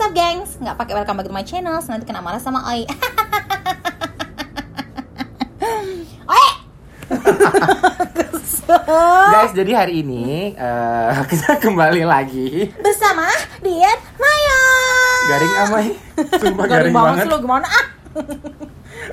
What's up gengs? Nggak pakai welcome back to my channel, nanti kena marah sama Oi. Oi! Guys, jadi hari ini eh, kita kembali lagi Bersama Dian Maya. garing amai. Sumpah Garing garing, banget lo gimana ah?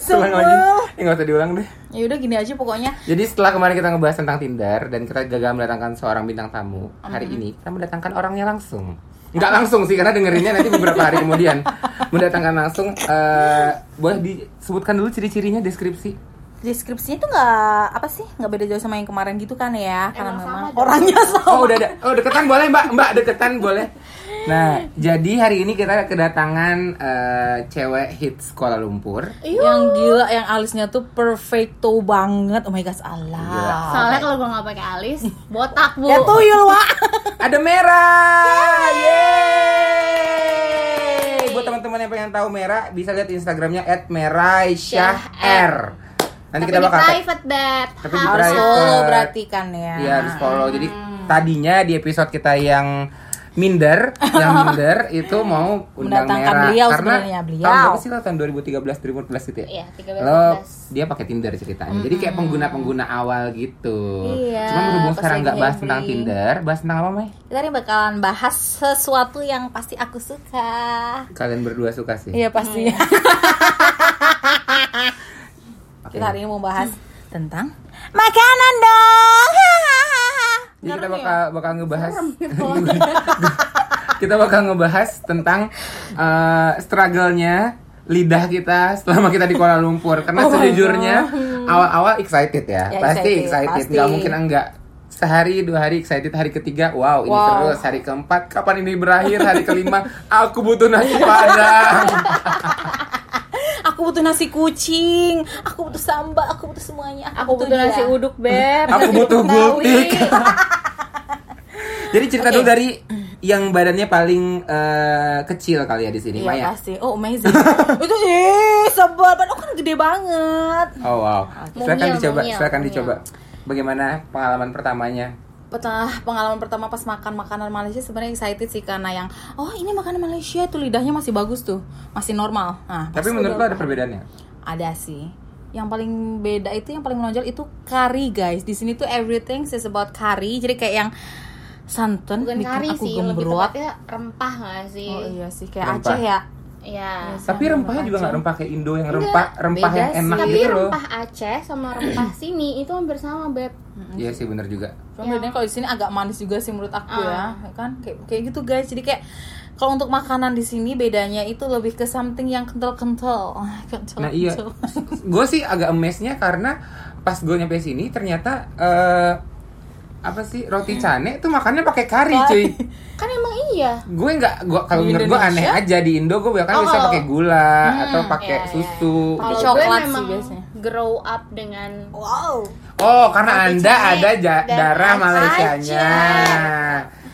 Ulang lagi. Ya nggak usah diulang deh. Ya udah gini aja pokoknya. Jadi setelah kemarin kita ngebahas tentang Tinder dan kita gagal mendatangkan seorang bintang tamu, hari ini kita mendatangkan orangnya langsung. Nggak langsung sih karena dengerinnya nanti beberapa hari kemudian. Mendatangkan langsung eh boleh disebutkan dulu ciri-cirinya deskripsi. Deskripsinya tuh nggak apa sih nggak beda jauh sama yang kemarin gitu kan ya karena Emang memang orangnya sama. Oh udah ada. Oh deketan boleh mbak, mbak deketan boleh. Nah jadi hari ini kita kedatangan eh, cewek hits Kuala Lumpur. Yang gila yang alisnya tuh perfecto banget. Oh my god, Allah. Gila. Soalnya kalau gue nggak pakai alis, botak bu. Ya tuyul, Wak. Ada merah. Yeay. Buat teman-teman yang pengen tahu merah bisa lihat Instagramnya @meraisyahR. Nanti Tapi kita di bakal tag- private bed. Tapi di Harus private. follow berarti kan ya. Iya harus follow. Jadi tadinya di episode kita yang minder, yang minder itu mau undang Mendatangkan merah beliau karena beliau. tahun berapa sih lo tahun 2013 2014 gitu ya? Iya, 13, Lo 14. dia pakai Tinder ceritanya. Jadi kayak pengguna-pengguna awal gitu. Iya, Cuma berhubung sekarang nggak bahas tentang Tinder, bahas tentang apa, Mai? Kita ini bakalan bahas sesuatu yang pasti aku suka. Kalian berdua suka sih. Iya pasti. Oke. Kita hari ini mau bahas tentang makanan dong. Jadi kita bakal bakal ngebahas kita bakal ngebahas tentang eh, struggle-nya lidah kita selama kita di Kuala Lumpur. Karena Oh sejujurnya awal-awal excited ya, Ya, pasti excited, excited. pasti. nggak mungkin enggak. Sehari dua hari excited. Hari ketiga wow ini Wow. terus. Hari keempat kapan ini berakhir? Hari kelima aku butuh nasi padang Aku butuh nasi kucing, aku butuh sambal, aku butuh semuanya. Aku butuh dia. nasi uduk beb. aku butuh gultik jadi cerita Oke. dulu dari yang badannya paling eh, kecil kali ya di sini Iya Maya pasti. Oh amazing. itu ih sebel banget. Oh kan gede banget. Oh wow. Silakan Mungil, dicoba, mungil, silakan mungil. dicoba. Bagaimana pengalaman pertamanya? Pertama, pengalaman pertama pas makan makanan Malaysia sebenarnya excited sih karena yang oh ini makanan Malaysia tuh lidahnya masih bagus tuh masih normal. Nah, Tapi menurut lo ada perbedaannya? ada sih. Yang paling beda itu yang paling menonjol itu curry guys. Di sini tuh everything is about curry. Jadi kayak yang santan Bukan bikin kari aku sih, lebih gembrot. tepatnya rempah nggak sih? Oh iya sih kayak Rempah. Aceh ya. Iya. Tapi rempahnya juga nggak rempah kayak Indo yang Enggak, rempah rempah beda yang sih. enak Tapi gitu loh. rempah Aceh sama rempah sini itu hampir sama beb. Iya sih bener juga. Cuma bedanya kalau di sini agak manis juga sih menurut aku ya, Ah. kan kayak kayak gitu guys. Jadi kayak kalau untuk makanan di sini bedanya itu lebih ke something yang kental-kental. Ah, Kental. Nah iya, gue sih agak amazed-nya karena pas gue nyampe sini ternyata eh, apa sih roti cane tuh makannya pakai kari cuy. Kan emang iya. Gue nggak, gua kalau menurut gue aneh aja di Indo gue bahkan Oh, bisa pakai gula atau Hmm, pakai iya, iya. susu. Pakai Kalau coklat gue sih memang biasanya. grow up dengan Wow. Oh, karena Anda ada ja- dan darah. Malaysianya.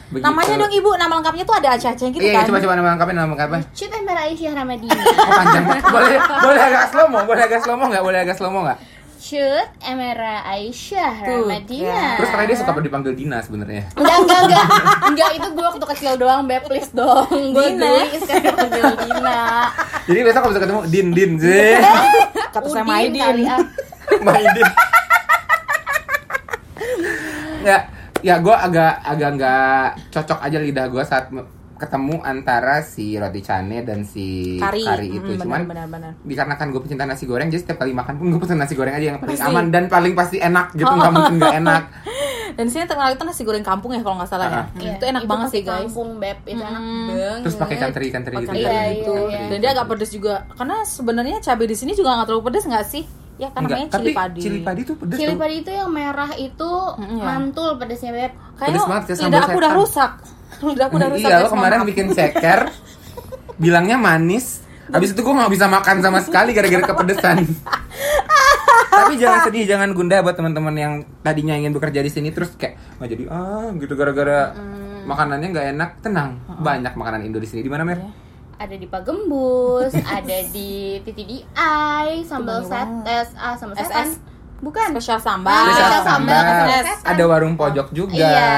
Begitu. Namanya dong ibu, nama lengkapnya tuh ada Aceh-Aceh gitu Iya, kan. coba coba nama lengkapnya nama lengkapnya. Cut Ember Aisyah Ramadina. Oh, panjang banget. Boleh boleh agak slow mo, boleh agak slow mo nggak? Boleh agak slow mo nggak? Cut Emera Aisyah Tuh, Ramadina. kan. Terus karena dia suka dipanggil Dina sebenarnya. Enggak, enggak, enggak. Enggak, itu gue waktu kecil doang, Beb, please dong. Gue Dina. geli sekarang panggil Dina. Jadi besok kalau bisa ketemu Din Din sih. Kata saya Maidin. kali, ah. Maidin. Ya, ya gue agak agak nggak cocok aja lidah gue saat ketemu antara si roti cane dan si Kari. itu. Mm, Cuman benar, benar, benar. dikarenakan gue pecinta nasi goreng, jadi setiap kali makan pun gue pesen nasi goreng aja yang paling Pasti. aman dan paling pasti enak gitu, Oh. nggak mungkin nggak enak. Dan sini terkenal itu nasi goreng kampung ya kalau nggak salah ya. Ah. Hmm, Iya, itu enak banget pakai sih guys. Kampung, Beb, itu enak Mm. banget. Terus pakai ikan teri ikan teri gitu. Iya, iya, iya, gitu. iya. Dan dia agak pedes juga. Karena sebenarnya cabai di sini juga nggak terlalu pedes nggak sih? Ya kan namanya Enggak, tapi cili padi. cili padi tuh pedes Cili padi itu yang merah itu Mm, iya. mantul pedesnya, Beb. Kayaknya Pedes banget, kayak lidah sambal aku udah rusak. Lidah aku udah rusak. Iya, lo kemarin maaf. bikin ceker, bilangnya manis. Habis itu gue nggak bisa makan sama sekali gara-gara kepedesan. Tapi jangan sedih, jangan gundah buat teman-teman yang tadinya ingin bekerja di sini terus kayak nggak jadi ah gitu gara-gara makanannya nggak enak. Tenang, banyak makanan Indo di sini. Di mana Mer? Ada di Pagembus, ada di TTDI, sambal set, eh, ah, sambal SS. setan. Bukan. Spesial sambal. Ah, Spesial spesial sambal, sambal. Ada warung pojok juga. Iya.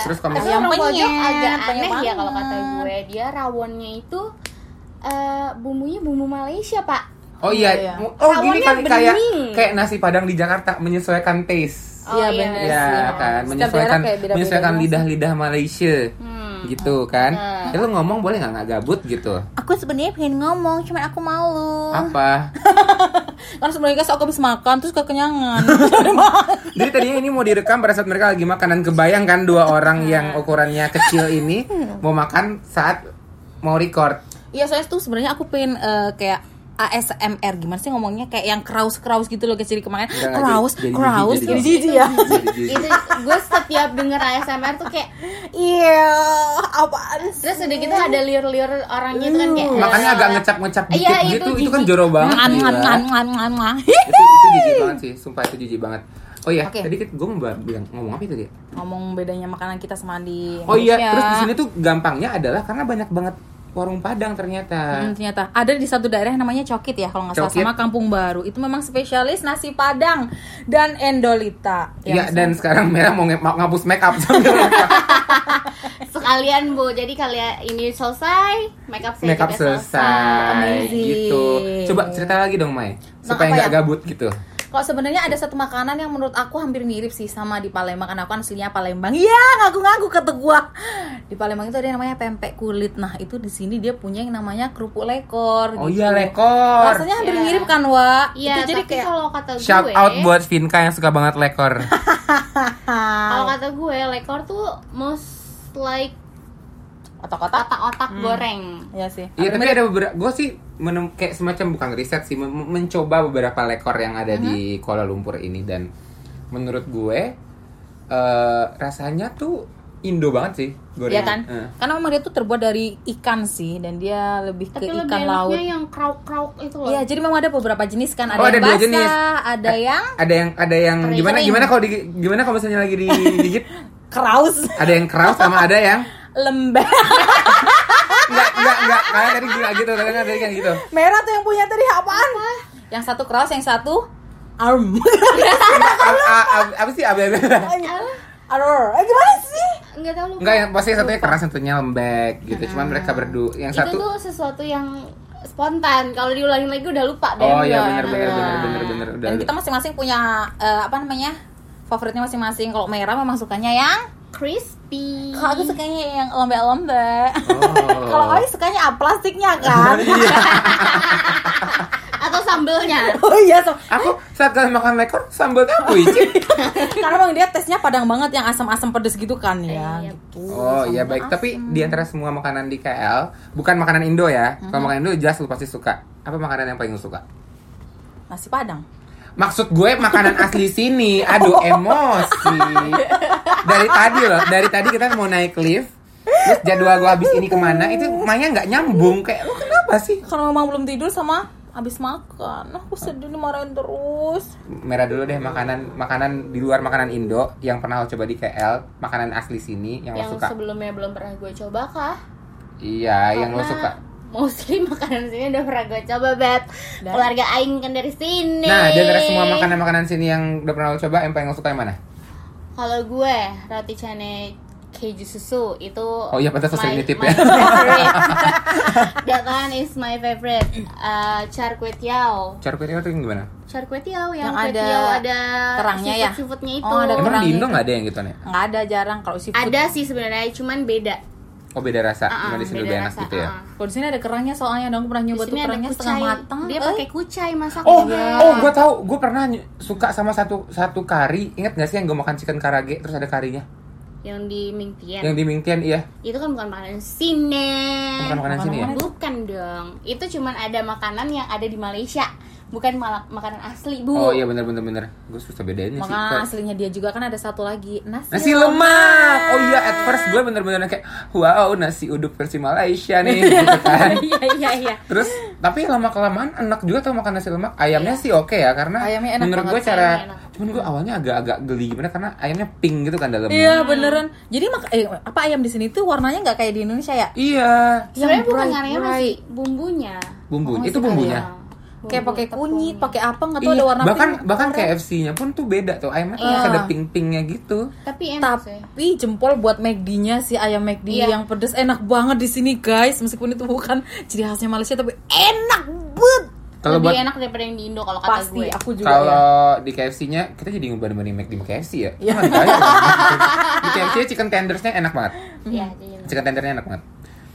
Terus kalau Tapi misalnya Yang pojok agak aneh ya kalau kata gue. Dia rawonnya itu eh, bumbunya bumbu Malaysia, Pak. Oh iya. Iya, iya. Oh gini Rawonnya kali kayak kayak nasi padang di Jakarta menyesuaikan taste. Oh, Iya, iya. bener Ya sih. kan, menyesuaikan menyesuaikan lidah-lidah Malaysia. Hmm. Gitu kan. Nah. Ya lu ngomong boleh nggak nggak gabut gitu? Aku sebenarnya pengen ngomong, cuman aku malu. Apa? Karena sebenarnya guys aku habis makan terus kekenyangan. Jadi tadinya ini mau direkam pada saat mereka lagi makan dan kebayang kan dua orang yang ukurannya kecil ini mau makan saat mau record. Iya soalnya tuh sebenarnya aku pengen eh, kayak ASMR gimana sih ngomongnya kayak yang kraus kraus gitu loh guys jadi kemarin kraus jadi- jadi kraus jijik, jadi jijik ya itu gue setiap denger ASMR tuh kayak iya apaan sih terus udah gitu ada liur-liur orangnya itu kan kayak Makanya agak ngecap-ngecap dikit Iya, itu gitu, itu kan jorok banget. ngan gila. ngan ngan ngan ngan itu itu jijik banget sih, sumpah itu jijik banget. Oh iya, Oke. tadi gue mau bilang ngomong apa itu dia? ngomong bedanya makanan kita sama di Oh iya, terus di sini tuh gampangnya adalah karena banyak banget warung Padang ternyata. Hmm, ternyata ada di satu daerah yang namanya Cokit ya kalau nggak salah sama Kampung Baru itu memang spesialis nasi Padang dan endolita Iya, Yang dan sekarang Merah mau, mau ngapus make up sekalian bu jadi kalian ini selesai make up make up juga selesai Amazing. gitu. Coba cerita lagi dong, Mai. Supaya apa nggak ya? gabut gitu. Kalau sebenarnya ada satu makanan yang menurut aku hampir mirip sih sama di Palembang karena aku kan aslinya Palembang. Iya, ngaku-ngaku kata gua. Di Palembang itu ada yang namanya pempek kulit. Nah, itu di sini dia punya yang namanya kerupuk lekor. Oh gitu. iya, lekor. Rasanya hampir Iya. mirip kan, Wa? Iya, itu jadi tapi kayak kalau kata Shout gue, out buat Vinka yang suka banget lekor. kalau kata gue lekor tuh most like otak-otak. otak-otak goreng. Iya sih. Iya, tapi ada beberapa gue sih menem kayak semacam bukan riset sih, men- mencoba beberapa lekor yang ada di Kuala Lumpur ini dan menurut gue eh rasanya tuh Indo banget sih gorengan. Iya kan? Eh. Karena memang dia tuh terbuat dari ikan sih dan dia lebih ke Tapi lebih ikan laut. enaknya yang krauk-krauk itu loh. Iya, jadi memang ada beberapa jenis kan. Ada Oh, ada yang dua basah, jenis. ada yang Ada yang ada yang Kering. gimana gimana kalau di, gimana kalau misalnya lagi digigit kraus, ada yang keras sama ada yang lembek. enggak enggak enggak kayak tadi gila gitu kadang tadi kan gitu. Merah tuh yang punya tadi apaan? Yang satu kraus, yang satu arm. A- a- a- apa sih abe Arr, eh, gimana sih? Enggak tahu lu. Enggak yang pasti satunya keras satunya lembek gitu. Cuman mereka berdua yang itu satu tuh sesuatu yang spontan. Kalau diulangin lagi udah lupa deh. Oh iya Udah. benar benar Nah. benar benar benar udah. Dan kita masing-masing punya eh, apa namanya? Favoritnya masing-masing. Kalau merah memang sukanya yang crispy. kalau aku sukanya yang lembek-lembek. Oh. Kalau Oi sukanya apa? plastiknya kan? atau sambelnya. oh iya, so. Aku saat kalian makan lekor sambalnya aku icip. karena memang dia tesnya padang banget yang asam-asam pedes gitu kan ya. Iya. Gitu. Oh iya baik, tapi di antara semua makanan di KL, bukan makanan Indo ya. Mhm. Kalau makanan Indo jelas lu pasti suka. Apa makanan yang paling lu suka? Nasi padang. Maksud gue makanan asli sini. Aduh, emosi. Dari tadi loh, dari tadi kita mau naik lift. Terus jadwal gue habis ini ke mana itu Maya nggak nyambung kayak lu kenapa sih Karena memang belum tidur sama habis makan. Aku sedih dimarahin terus. merah dulu deh makanan makanan di luar makanan Indo yang pernah lo coba di KL makanan asli sini yang, yang lo suka sebelumnya belum pernah gue coba kah? iya yang lo Karena suka Mostly makanan sini udah pernah gue coba, Bet. Dan? Keluarga Aing kan dari sini. nah di antara semua makanan makanan sini yang udah pernah lo coba yang paling lo suka yang mana Kalau gue, roti cane keju susu itu Oh iya, pantas sering nitip ya. That one is my favorite. Uh, char kway teow. cara kue itu yang gimana Char kway teow yang, Yang ada teow ada kerangnya ya? seafood-seafoodnya itu. Oh, ada emang di Indo nggak ada yang gitu nih Nggak ada jarang kalau seafood. Ada sih sebenarnya, cuman beda. Oh beda rasa Ah, cuma ah, di sini beda lebih enak rasa, gitu ya ah. Kalau di sini ada kerangnya soalnya dong pernah nyoba tuh sini ada kerangnya setengah kucai. matang. Dia Eh, pakai kucai masak. Oh, oh, gue tahu. Gue pernah suka sama satu satu kari. Ingat gak sih yang gue makan chicken karage terus ada karinya? Yang di Mingtian. Yang di Mingtian, iya. Itu kan bukan makanan sini. Bukan makanan sini ya? Bukan dong. Itu cuman ada makanan yang ada di Malaysia, bukan malah makanan asli, Bu. Oh iya bener bener bener. Gue susah bedainnya sih. Makanan aslinya dia juga kan ada satu lagi nasi, Nasi lemak. Oh iya, at first gue bener-bener kayak wow nasi uduk versi Malaysia nih, gitu kan. Iya, iya, iya. Terus tapi lama kelamaan enak juga tuh makan nasi lemak. Ayamnya sih oke ya karena Ayamnya enak menurut gue cara ayamnya cuman gue awalnya agak-agak geli gimana karena ayamnya pink gitu kan dalamnya. Iya beneran. Jadi mak eh, apa ayam di sini tuh warnanya nggak kayak di Indonesia ya? Iya. Sebenarnya Yang bukan masih bumbunya. Bumbu. Oh, itu bumbunya. Nah, kayak pakai kunyit pakai apa nggak tahu Iya, ada warna bahkan pink. bahkan. KFC-nya pun tuh beda tuh ayamnya tuh Iya. masih ada pink-pinknya gitu Tapi enak sih. tapi jempol buat McD-nya si ayam McD Iya. yang pedes enak banget di sini guys meskipun itu bukan ciri khasnya Malaysia tapi enak banget kalau Lebih buat enak daripada yang di Indo kalau kata pasti gue. aku juga ya kalau di KFC-nya kita jadi ngebanding-banding McD sama KFC ya Iya. Kan aja. di KFC chicken tendersnya enak banget Iya, jadi enak. chicken tendernya enak banget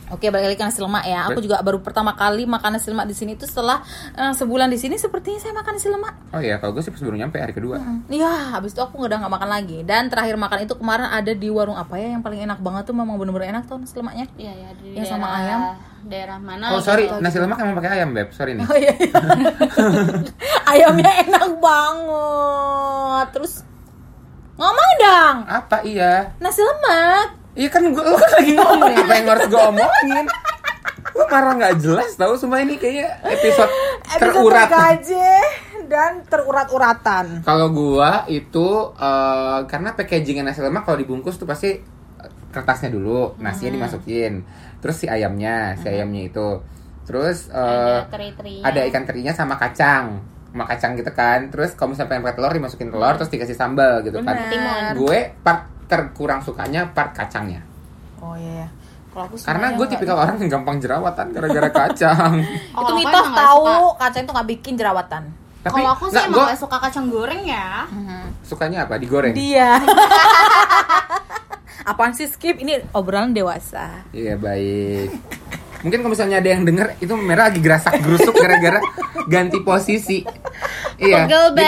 Oke, balik lagi ke nasi lemak ya. Aku juga baru pertama kali makan nasi lemak di sini itu setelah eh, sebulan di sini sepertinya saya makan nasi lemak. oh iya kalau gue sih pas baru nyampe hari kedua Iya, habis itu aku udah nggak makan lagi. Dan terakhir makan itu kemarin ada di warung apa ya yang paling enak banget tuh memang bener-bener enak tuh nasi lemaknya. Iya, ya di Yang sama daerah- ayam. Daerah mana? oh gitu. sorry nasi lemak emang pakai ayam beb sorry nih Oh iya, iya. Ayamnya enak banget. Terus ngomong dong. apa iya Nasi lemak. Iya kan gue lu kan lagi ngomong apa yang harus gue omongin? Lu marah nggak jelas tau semua ini kayaknya episode terurat tergaji dan terurat-uratan. Kalau gua itu eh, karena packagingnya nasi lemak kalau dibungkus tuh pasti kertasnya dulu, nasinya dimasukin, terus si ayamnya, si ayamnya itu, terus eh, Ada teri-terinya. ada ikan terinya sama kacang, sama kacang gitu kan, terus kalau misalnya pengen pakai telur dimasukin telur, terus dikasih sambal gitu kan. Bener. Gue part terkurang sukanya part kacangnya, Oh iya. ya. Kalau aku karena gue tipikal orang yang gampang jerawatan gara-gara kacang. Oh, itu mitos tahu suka. kacang itu nggak bikin jerawatan. Tapi Kalau aku sih nggak, emang gua gak suka kacang goreng ya. sukanya apa? Digoreng. Dia. Apaan sih skip? Ini obrolan dewasa. Iya baik. Mungkin kalau misalnya ada yang denger itu merah lagi gerasak gerusuk gara-gara ganti posisi. Iya. Jadi,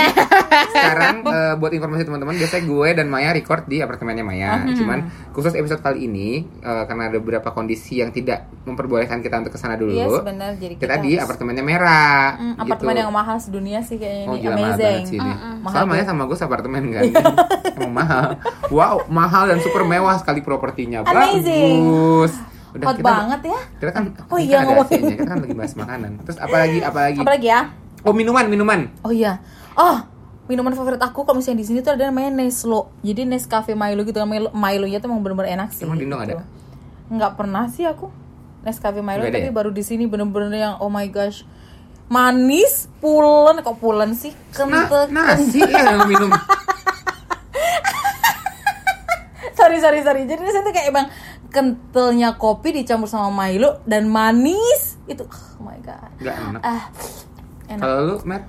sekarang eh, buat informasi teman-teman, biasanya gue dan Maya record di apartemennya Maya. Cuman khusus episode kali ini eh, karena ada beberapa kondisi yang tidak memperbolehkan kita untuk ke sana dulu. Iya sebenarnya jadi kita, di harus- apartemennya Merah. Hmm, gitu. apartemen yang mahal sedunia sih kayaknya Oh ini gila mahal amazing. banget sih ini. Mahal Soalnya Maya banget. sama gue seapartemen kan. Emang mahal. Wow, mahal dan super mewah sekali propertinya. Amazing. Bagus. Hot banget ya. Kita kan Oh kita iya, ada ngomongin. Kita kan lagi bahas makanan. Terus apalagi apalagi? Apalagi ya? Oh minuman minuman. Oh iya. Oh, minuman favorit aku kalau misalnya di sini tuh ada namanya Neslo. Jadi Nescafe Milo gitu kan Milo, Milonya tuh emang bener-bener enak sih. Emang di Indo gitu. ada? Nggak pernah sih aku. Nescafe Milo ada tapi ya? baru di sini bener-bener yang oh my gosh. Manis, pulen, kok pulen sih? Nah, Kentut. nasi ya yang minum. sorry sorry sorry. Jadi di tuh kayak emang kentalnya kopi dicampur sama Milo dan manis. Itu oh my god. Enggak enak. Ah, enak. Kalau lu, Mer,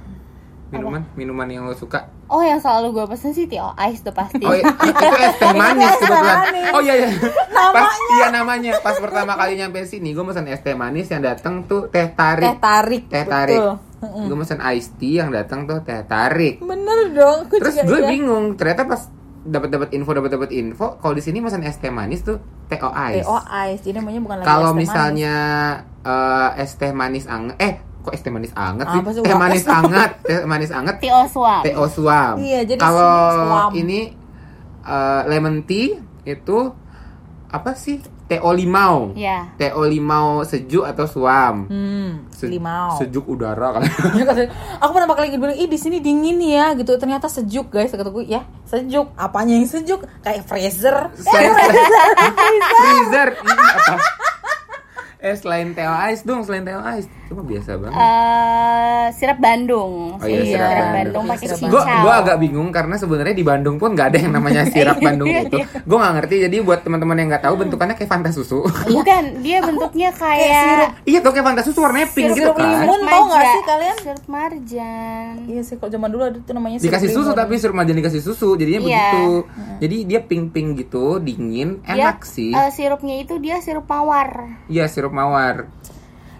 minuman minuman yang lo suka? Oh yang selalu gue pesen sih Tio Ice tuh pasti. Oh, iya, itu es teh manis teh kebetulan. Oh iya iya. Pas iya namanya. Pas pertama kali nyampe sini, gue mesen es teh manis yang datang tuh teh Teh tarik. tarik. Teh tarik. betul. Mm-mm. Gue mesen iced tea yang datang tuh teh tarik. Bener dong. Aku Terus gue iya. bingung, ternyata pas dapat dapat info dapat dapat info, kalau di sini mesen es teh manis tuh TO ice. TO ice. Jadi namanya bukan lagi Kalau es teh misalnya eh, es teh manis anget, eh kok es teh manis anget sih? Apa Teh manis anget, teh manis anget, Tio Suam. TO suam. Iya, jadi kalau ini eh, lemon tea itu apa sih? TO limau. Ya. TO limau sejuk atau suam? Hmm, Se- limau. Sejuk udara kan. Ya, kata- aku pertama kali bilang, ih di sini dingin ya gitu. Ternyata sejuk guys. Kata gue, ya sejuk. Apanya yang sejuk? Kayak freezer. Freezer, ini apa? Eh selain teh ice dong, selain teh ice. Cuma biasa banget. Eh, sirap Bandung. Oh iya, Iya, sirap Sirap Bandung. Bandung pakai Sirap cincau. Gue gua agak bingung karena sebenarnya di Bandung pun nggak ada yang namanya sirap Bandung itu. Gue nggak ngerti. Jadi buat teman-teman yang nggak tahu bentukannya kayak Fanta susu. Bukan, dia bentuknya kayak iya tuh kayak Fanta susu warnanya pink gitu Sirup kan. limun. tahu nggak sih kalian? Sirup marjan. Iya sih, kalau zaman dulu ada tuh namanya Dikasih sirup susu limun. tapi suruh majan dikasih susu jadinya Iya. begitu. Jadi dia pink-pink gitu, dingin, Dia, enak sih. eh, sirupnya itu dia sirup mawar. Iya sirup mawar.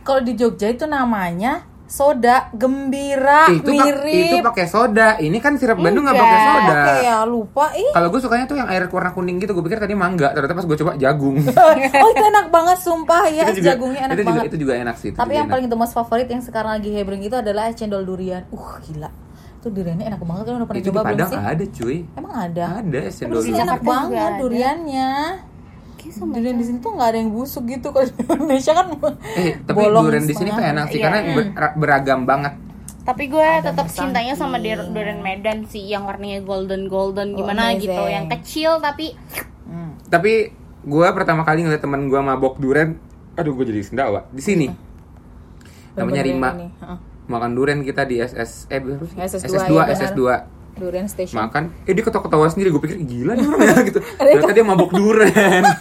Kalau di Jogja itu namanya soda gembira itu pak- itu mirip. pakai soda. Ini kan sirap Bandung nggak Enggak. pakai soda. Oke ya lupa ih. Kalau gue sukanya tuh yang air warna kuning gitu. Gue pikir tadi mangga, ternyata pas gue coba jagung. oh itu enak banget sumpah ya Itu juga- jagungnya enak itu juga, banget. Itu juga enak sih. itu Tapi yang enak. paling the most favorit yang sekarang lagi happening itu adalah es cendol durian. Uh gila. Itu duriannya enak banget kan udah pernah itu coba di belum Padang sih? ada cuy. Emang ada. Ada es cendol durian. enak banget ada. Kayak sama Durian di sini tuh nggak ada yang busuk gitu kalau di Indonesia kan. Eh, tapi bolong durian di sini enak sih Iya. karena ber- beragam banget. Tapi gue tetap cintanya sama dir- durian Medan sih yang warnanya golden golden gimana amazing. gitu, yang kecil tapi Hmm. Tapi gue pertama kali ngeliat teman gue mabok durian, aduh gue jadi sendawa di sini. Namanya Rima. makan durian kita di SS eh berapa sih? SS2, SS2, ya, benar. SS2. Durian Station. Makan, eh dia ketawa-ketawa sendiri, gue pikir gila nih orang gitu. Ternyata dia mabok durian.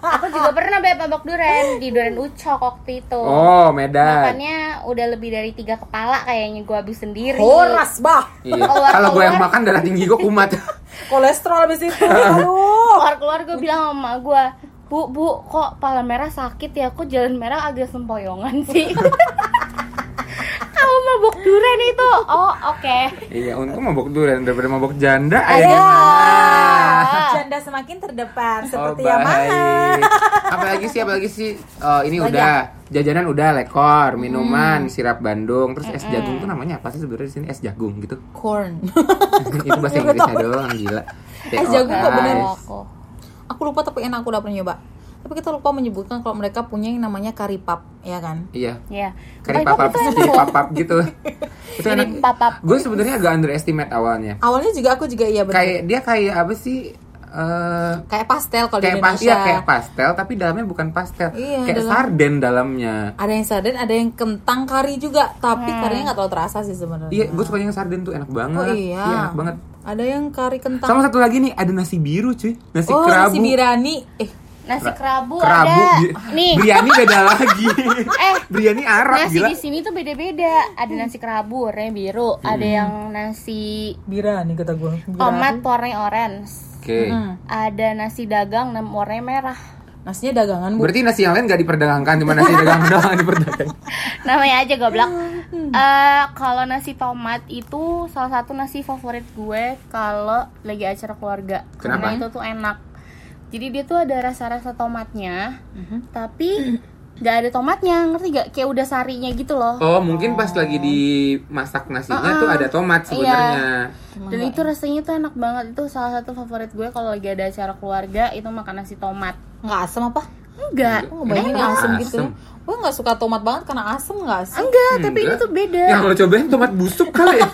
Aku juga pernah beb mabok duren di duren ucok waktu itu. Oh, Medan. Makannya udah lebih dari tiga kepala kayaknya gue habis sendiri. Horas bah. Iya. Kalau gue yang makan darah tinggi gue kumat. Kolesterol habis itu. Aduh. keluar keluar gue bilang sama gue bu bu kok pala merah sakit ya kok jalan merah agak sempoyongan sih mabuk duren itu oh oke iya, untung mabok durian daripada mabok janda. Ayo. Janda semakin terdepan seperti oh, yang mana? Apalagi sih, apalagi sih. Oh, ini Lagi udah. Jajanan udah lekor, minuman, sirap Bandung, terus es jagung tuh namanya apa sih sebenarnya di sini es jagung gitu. Corn. itu bahasa Inggrisnya doang gila. Es jagung kok bener. Aku lupa tapi enak aku udah pernah nyoba. Tapi kita lupa menyebutkan kalau mereka punya yang namanya kari pap, ya kan? Iya. ya Kari kiri enak. papap gitu. itu enak. papap. Gue sebenarnya agak underestimate awalnya. Awalnya juga aku juga iya benar. Kayak dia kayak apa sih? eh Kayak pastel kalau di kayak pas Indonesia. iya, kayak pastel tapi dalamnya bukan pastel. Iya, kayak dalam- sarden dalamnya. Ada yang sarden, ada yang kentang kari juga, tapi karinya nggak terlalu terasa sih sebenarnya. Iya, gue suka yang sarden tuh enak banget. Oh iya. enak banget. Ada yang kari kentang. Sama satu lagi nih, ada nasi biru cuy. Nasi oh, kerabu. nasi birani. Eh, nasi kerabu, Kerabu. ada bi- nih Biryani beda lagi. eh Biryani Arab nasi gila. di sini tuh beda-beda ada nasi kerabu warnanya biru ada yang nasi birani kata gue. tomat warnanya orange Oke. ada nasi dagang nam- warnanya merah Nasinya dagangan bu. Berarti nasi yang lain gak diperdagangkan, cuma nasi dagang doang yang diperdagangkan. namanya aja goblok Eh, kalau nasi tomat itu salah satu nasi favorit gue kalau lagi acara keluarga Kenapa? karena itu tuh enak jadi dia tuh ada rasa-rasa tomatnya tapi nggak ada tomatnya ngerti gak kayak udah sarinya gitu loh Oh, mungkin pas lagi dimasak nasinya tuh ada tomat sebenarnya. dan itu rasanya tuh enak banget itu salah satu favorit gue kalau lagi ada acara keluarga itu makan nasi tomat Nggak asem apa? enggak Aku ngebayangin Enak. asem gitu. Asem. Gue nggak suka tomat banget karena asem nggak sih? enggak tapi ini Enggak. tuh beda Ya kalau cobain tomat busuk kali ya.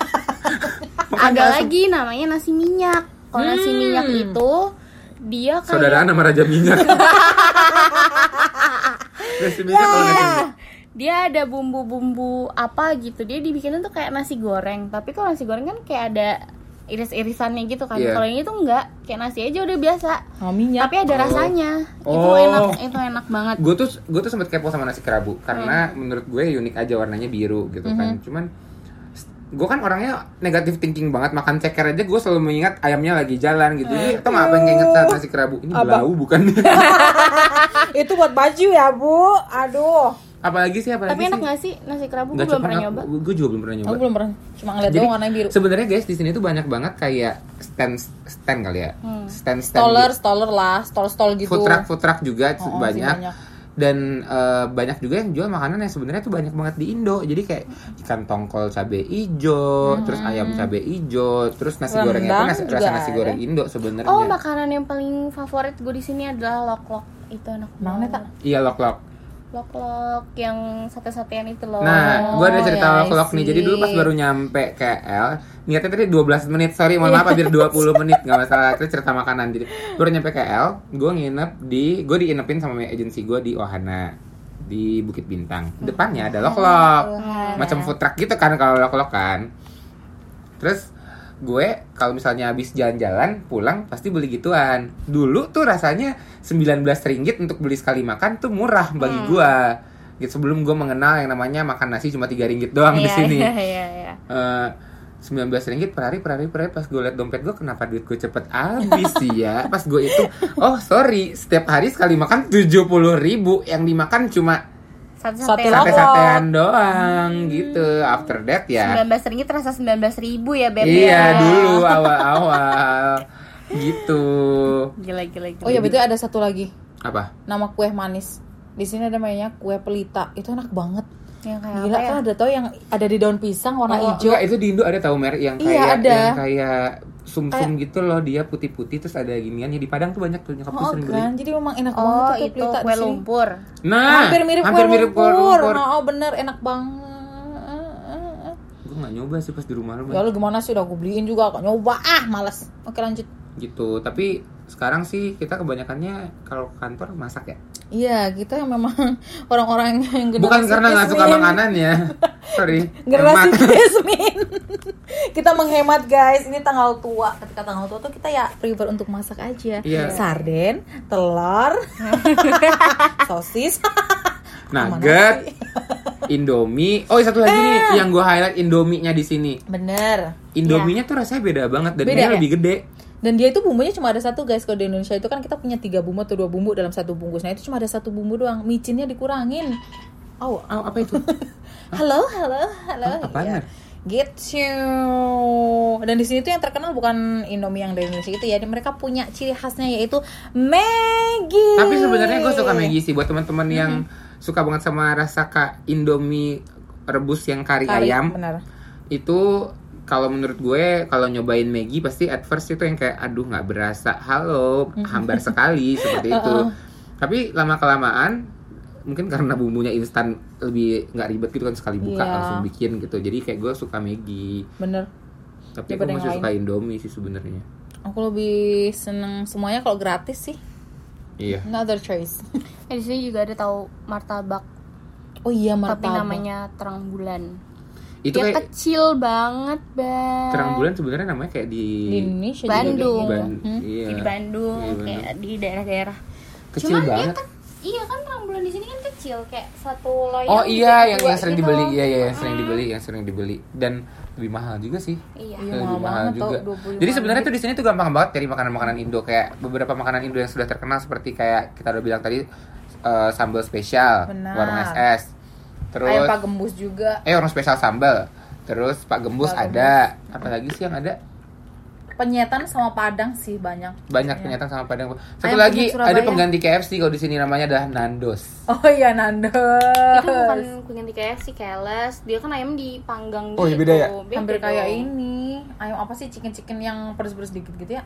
ada lagi namanya nasi minyak kalau nasi minyak itu dia kayak Saudaraan sama Raja Minyak. nasi minyak kalau nasi minyak. dia ada bumbu-bumbu apa gitu dia dibikinnya tuh kayak nasi goreng tapi kalau nasi goreng kan kayak ada iris-irisannya gitu kan Iya. kalau ini tuh enggak kayak nasi aja udah biasa Oh, minyak. tapi ada rasanya itu Oh. enak itu enak banget Gue tuh gue tuh sempet kepo sama nasi kerabu karena menurut gue unik aja warnanya biru gitu kan. Cuman gue kan orangnya negatif thinking banget makan ceker aja gue selalu mengingat ayamnya lagi jalan gitu jadi tau nggak apa yang inget saat nasi kerabu ini belau bukan itu buat baju ya bu. Aduh. apalagi sih apalagi tapi enak sih nggak sih nasi kerabu gue belum pernah aku- nyoba gue juga belum pernah nyoba Aku belum pernah. Cuma ngeliat doang warnanya biru. sebenarnya guys di sini tuh banyak banget kayak stand stand kali ya stand stand Stoller, gitu. stoller lah, stall-stall gitu. food truck food truck juga Oh, oh, sih, banyak. Dan eh, banyak juga yang jual makanan yang sebenarnya tuh banyak banget di Indo. Jadi kayak ikan tongkol cabe ijo terus ayam cabe ijo terus nasi Rendang gorengnya pun nasi, rasa nasi ada. goreng Indo sebenarnya. Oh makanan yang paling favorit gue di sini adalah lok lok itu enak banget. Iya lok lok lok lok yang sate satean itu loh Nah, gue ada cerita ya, lok-lok nih. Jadi dulu pas baru nyampe KL, niatnya tadi 12 menit. Sorry, mohon maaf hampir 20 menit. Gak masalah, kita cerita makanan. Jadi baru nyampe KL, gue nginep di, gue diinepin sama agensi gue di Ohana di Bukit Bintang. Depannya ada lok-lok, macam food truck gitu kan kalau lok-lok kan. Terus gue kalau misalnya habis jalan-jalan pulang pasti beli gituan. Dulu tuh rasanya 19 ringgit untuk beli sekali makan tuh murah bagi gue. Gitu sebelum gue mengenal yang namanya makan nasi cuma 3 ringgit doang di Iya, sini. iya, iya, iya. Eh, 19 ringgit per hari, per hari, per hari Pas gue liat dompet gue Kenapa duit gue cepet habis sih ya Pas gue itu Oh sorry Setiap hari sekali makan 70 ribu Yang dimakan cuma sate Sate sate. Sate-satean doang Gitu After that ya 19 ringgit terasa 19 ribu ya beb Iya ya. dulu awal-awal Gitu gila gila gila Oh ya betul ada satu lagi. Apa? Nama kue manis. Di sini ada namanya kue pelita. Itu enak banget. yang kayak Gila apa ya? kan ada tau yang ada di daun pisang warna Oh, hijau. enggak, itu di Indo ada tahu merek yang Iya, kayak ada. yang kayak sum-sum gitu loh dia putih-putih terus ada giniannya di Padang tuh banyak tuh nyokap Oh sering beli. kan, jadi memang enak oh banget tuh kue itu kue lumpur Nah, hampir mirip hampir kue mirip kue lumpur. lumpur. Nah, oh bener enak banget. Gue gak nyoba sih pas di rumah lu. Ya lu gimana sih udah aku beliin juga kok nyoba ah males. Oke lanjut. gitu tapi sekarang sih kita kebanyakannya kalau ke kantor masak ya Iya, kita yang memang orang-orang yang generasi Bukan karena nggak suka makanan ya. Sorry. Generasi. Jasmine. kita menghemat guys. Ini tanggal tua. Ketika tanggal tua tuh kita ya prefer untuk masak aja. Iya. Sarden, telur, sosis. Nugget. Indomie. Oh, satu lagi Eh. nih yang gue highlight Indomie-nya di sini. Bener. Indominya tuh rasanya beda banget dan Beda dia ya? lebih gede. Dan dia itu bumbunya cuma ada satu guys. Kalau di Indonesia itu kan kita punya tiga bumbu atau dua bumbu dalam satu bungkus. Nah itu cuma ada satu bumbu doang. Micinnya dikurangin. Oh, Oh, apa itu? halo, halo, halo. Ah, apaan, Iya. Mer? Gitu. Dan di sini tuh yang terkenal bukan Indomie yang dari Indonesia itu ya. Mereka punya ciri khasnya yaitu Maggi. Tapi sebenarnya gue suka Maggi sih buat teman-teman yang suka banget sama rasa kak Indomie rebus yang kari, Kari, ayam. Benar. Itu kalau menurut gue kalau nyobain Maggi pasti at first itu yang kayak aduh nggak berasa. Halo, hambar sekali seperti itu. Tapi lama kelamaan mungkin karena bumbunya instan lebih nggak ribet gitu kan sekali buka Iya. langsung bikin gitu. Jadi kayak gue suka Maggi. Bener. Tapi Daripada yang masih lain. suka Indomie sih sebenarnya. Aku lebih seneng semuanya kalau gratis sih. Iya. No other choice. Eh, di sini juga ada tahu martabak, Oh iya tapi martabak. namanya terang bulan. Itu Dia kayak kecil banget, Bang. terang bulan sebenarnya namanya kayak di, di Indonesia Bandung. juga. Ban- Hmm? iya. di Bandung, Iya, Bandung. kayak di daerah-daerah. Kecil Cuman dia banget. kan- iya kan terang bulan di sini kan kecil, kayak satu loyang. Oh gitu, iya, yang, dua yang sering gitu. dibeli, iya iya, yang sering Mm. dibeli, yang sering dibeli dan lebih mahal juga sih. Iya. Iya, lebih mahal 25 Jadi sebenarnya tuh di sini tuh gampang banget cari makanan-makanan Indo kayak beberapa makanan Indo yang sudah terkenal seperti kayak kita udah bilang tadi eh, sambal spesial, Benar. warung SS. Terus Ayam Pak Gembus juga. eh warung spesial sambal. Terus Pak Gembus Pak ada. Apa lagi sih yang ada? Penyetan sama Padang sih banyak. Banyak Iya. penyetan sama Padang. Satu Ayam lagi ada pengganti KFC kalau di sini namanya adalah Nandos. Oh iya Nando. Itu bukan kuning KFC keles, dia kan ayam dipanggang Oh, iya, gitu. beda ya? Hampir dong. kayak ini. Ayam apa sih chicken-chicken yang pedes-pedes dikit gitu ya?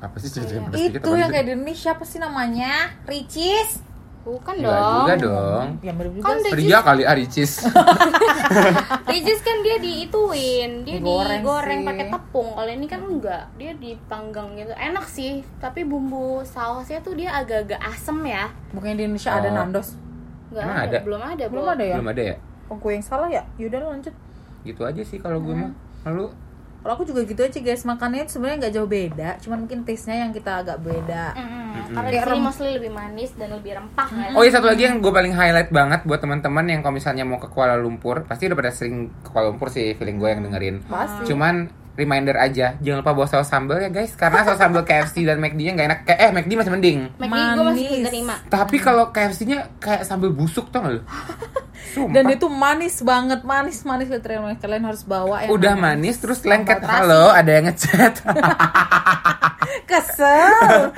Apa sih ceritanya Itu yang kayak di Indonesia apa sih namanya? Ricis. Bukan Enggak dong. juga dong. Yang mirip juga Kan. Ria kali ah Ricis. Ricis kan dia diituin, dia Digoreng digoreng pakai tepung. Kalau ini kan enggak, dia dipanggang gitu. Enak sih, tapi bumbu sausnya tuh dia agak-agak asem ya. Bukannya di Indonesia ada Oh. Nandos. Enggak ada, ada? belum ada, Belum Bo. ada ya? Belum ada ya? Oh, gue yang salah ya? Yaudah lanjut. Gitu aja sih kalau gue mah. Lalu Kalau aku juga gitu aja guys, makannya itu sebenarnya nggak jauh beda, cuman mungkin taste-nya yang kita agak beda. Mm-mm. Karena di Kayak sini rem- mostly lebih manis dan lebih rempah kan. Oh iya satu lagi yang gue paling highlight banget buat teman-teman yang kalau misalnya mau ke Kuala Lumpur pasti udah pada sering ke Kuala Lumpur sih feeling gue yang dengerin. Pasti. Cuman reminder aja jangan lupa bawa saus sambal ya guys karena saus sambal KFC dan McD-nya nggak enak. Kayak eh McD masih mending. McD gue masih terima. Tapi kalau KFC-nya kayak sambal busuk tau gak lu? Sumpah. Dan itu manis banget, manis manis kalian kalian harus bawa yang udah namanya manis terus lengket halo ada yang ngechat Kesel.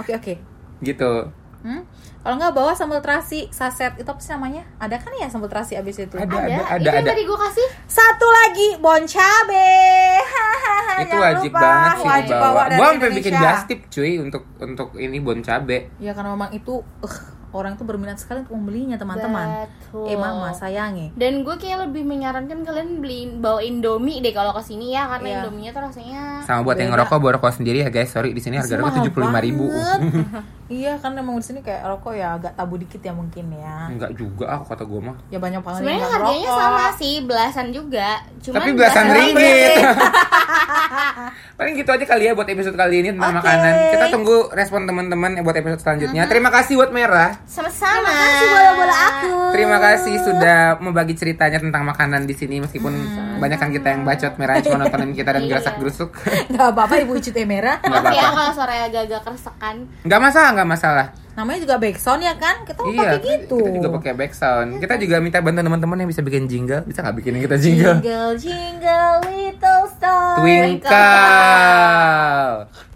Oke oke. gitu Hmm? Kalau nggak bawa sambal terasi saset itu apa sih namanya? Ada kan ya sambal terasi abis itu? ada Ada, ada ada itu yang ada tadi gue kasih. Satu lagi bon cabe. itu Jangan wajib lupa, banget sih wajib bawa dari gua sampai bikin Indonesia. just tip cuy untuk untuk ini bon cabe Ya karena memang itu uh, orang tuh berminat sekali untuk membelinya teman-teman. Betul. Eh mama sayangi. Dan gue kayak lebih menyarankan kalian beli bawa Indomie deh kalau ke sini ya karena Iya. Indominya tuh rasanya sama buat yang Beda. ngerokok bawa rokok sendiri ya guys sorry di sini harga rokok tujuh puluh lima ribu. iya kan emang di sini kayak rokok ya agak tabu dikit ya mungkin ya. enggak juga aku kata gue mah Ya banyak banget sebenarnya harganya merokok. sama sih belasan juga. Cuman tapi belasan belasan ringgit paling gitu aja kali ya buat episode kali ini tentang Oke. makanan kita tunggu respon teman-teman buat episode selanjutnya terima kasih buat merah Sama-sama. Terima kasih bola-bola aku. terima kasih sudah membagi ceritanya tentang makanan di sini meskipun banyak kan kita yang bacot merah cuma nontonin kita dan Iya. gerasak gerusuk Gak apa-apa ibu Icu teh merah. nggak Maaf ya apa-apa kalau suara agak-agak keresekan. nggak masalah nggak masalah Namanya juga backsound ya kan? Kita mau Iya, pakai gitu. kita juga pakai back sound. Kita juga minta bantuan teman-teman yang bisa bikin jingle. Bisa nggak bikinin kita jingle? Jingle jingle little star. Twinkle.